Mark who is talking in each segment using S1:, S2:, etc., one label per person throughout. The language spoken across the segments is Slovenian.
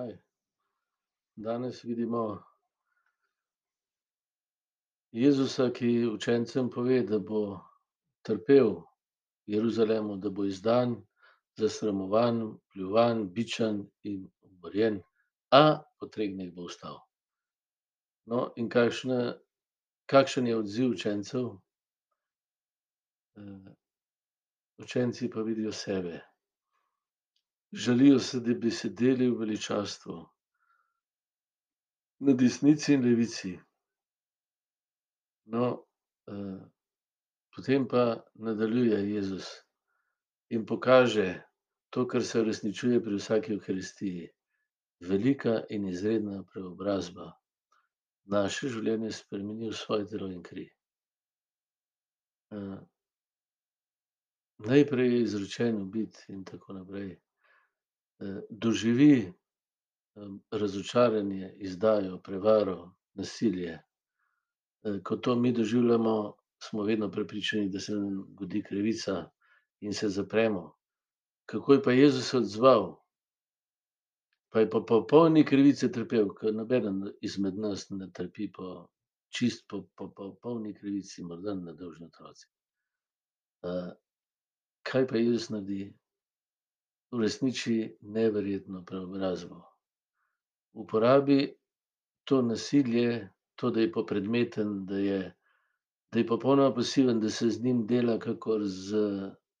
S1: Maj. Danes vidimo Jezusa, ki učencem pove, da bo trpel Jeruzalemu, da bo izdan, zasramovan, pljuvan, bičan in umorjen, a po treh dneh bo vstal. No, in kakšna, kakšen je odziv učencev? Učenci pa vidijo sebe. Želijo se, da bi sedeli v veličastvu na desnici in levici. No, potem pa nadaljuje Jezus in pokaže to, kar se uresničuje pri vsaki evharistiji. Velika in izredna preobrazba naše življenje spremeni v svoje telo in kri. Najprej je izrečen ubiti in tako naprej. Doživi razočaranje, izdajo, prevaro, nasilje. Ko to mi doživljamo, smo vedno prepričani, da se nam godi krivica in se zapremo. Kako je pa Jezus odzval? Pa je po popolni krivici trpel, ker nobeden izmed nas ne trpi po čisto po po popolni krivici, morda nedolžni otroci. Kaj pa Jezus naredi? Uresniči neverjetno preobrazbo. Uporabi to nasilje, to, da je popredmeten, da je, da je popolnoma pasiven, da se z njim dela kakor s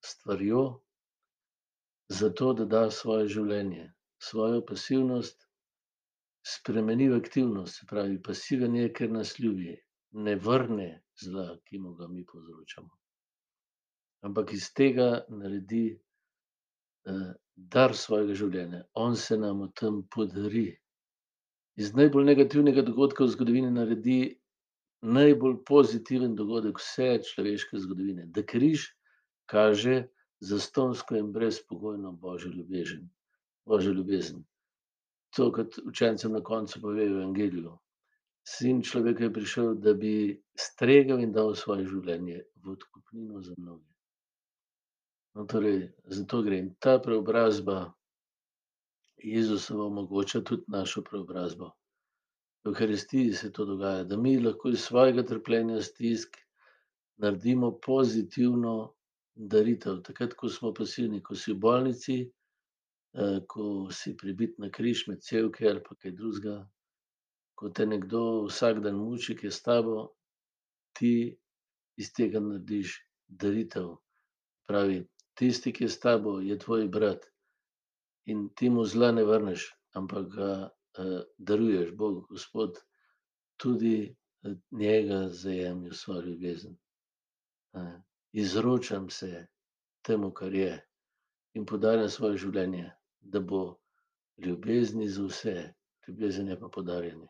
S1: stvarjo, zato da da svoje življenje. Svojo pasivnost spremeni v aktivnost, se pravi, pasiven je, ker nas ljubi. Ne vrne zla, ki mu ga mi povzročamo. Ampak iz tega naredi, dar svojega življenja. On se nam v tem podari. Iz najbolj negativnega dogodka v zgodovini naredi najbolj pozitiven dogodek vse človeške zgodovine. Da križ kaže zastonjsko in brezpogojno božjo ljubezen. Božjo ljubezen. To kot učencem na koncu pove v evangeliju. Sin človekov je prišel, da bi stregel in dal svoje življenje v odkupnino za mnoge. No, torej za to gre. In ta preobrazba Jezusova omogoča tudi našo preobrazbo. V evharistiji se to dogaja, da mi lahko iz svojega trpljenja, stisk naredimo pozitivno daritev. Takrat, ko smo pasivni, ko si v bolnici, ko si pribit na križ med cevke ali pa kaj drugega, ko te nekdo vsak dan muči, ki je s tabo, ti iz tega narediš daritev. Pravi, tisti, ki je s tabo, je tvoj brat. In ti mu zla ne vrneš, ampak ga, daruješ. Bog, Gospod, tudi njega zajemi v svojo ljubezen. Izročam se temu, kar je, in podarjam svoje življenje, da bo ljubezni za vse. Ljubezen je pa podarjanje.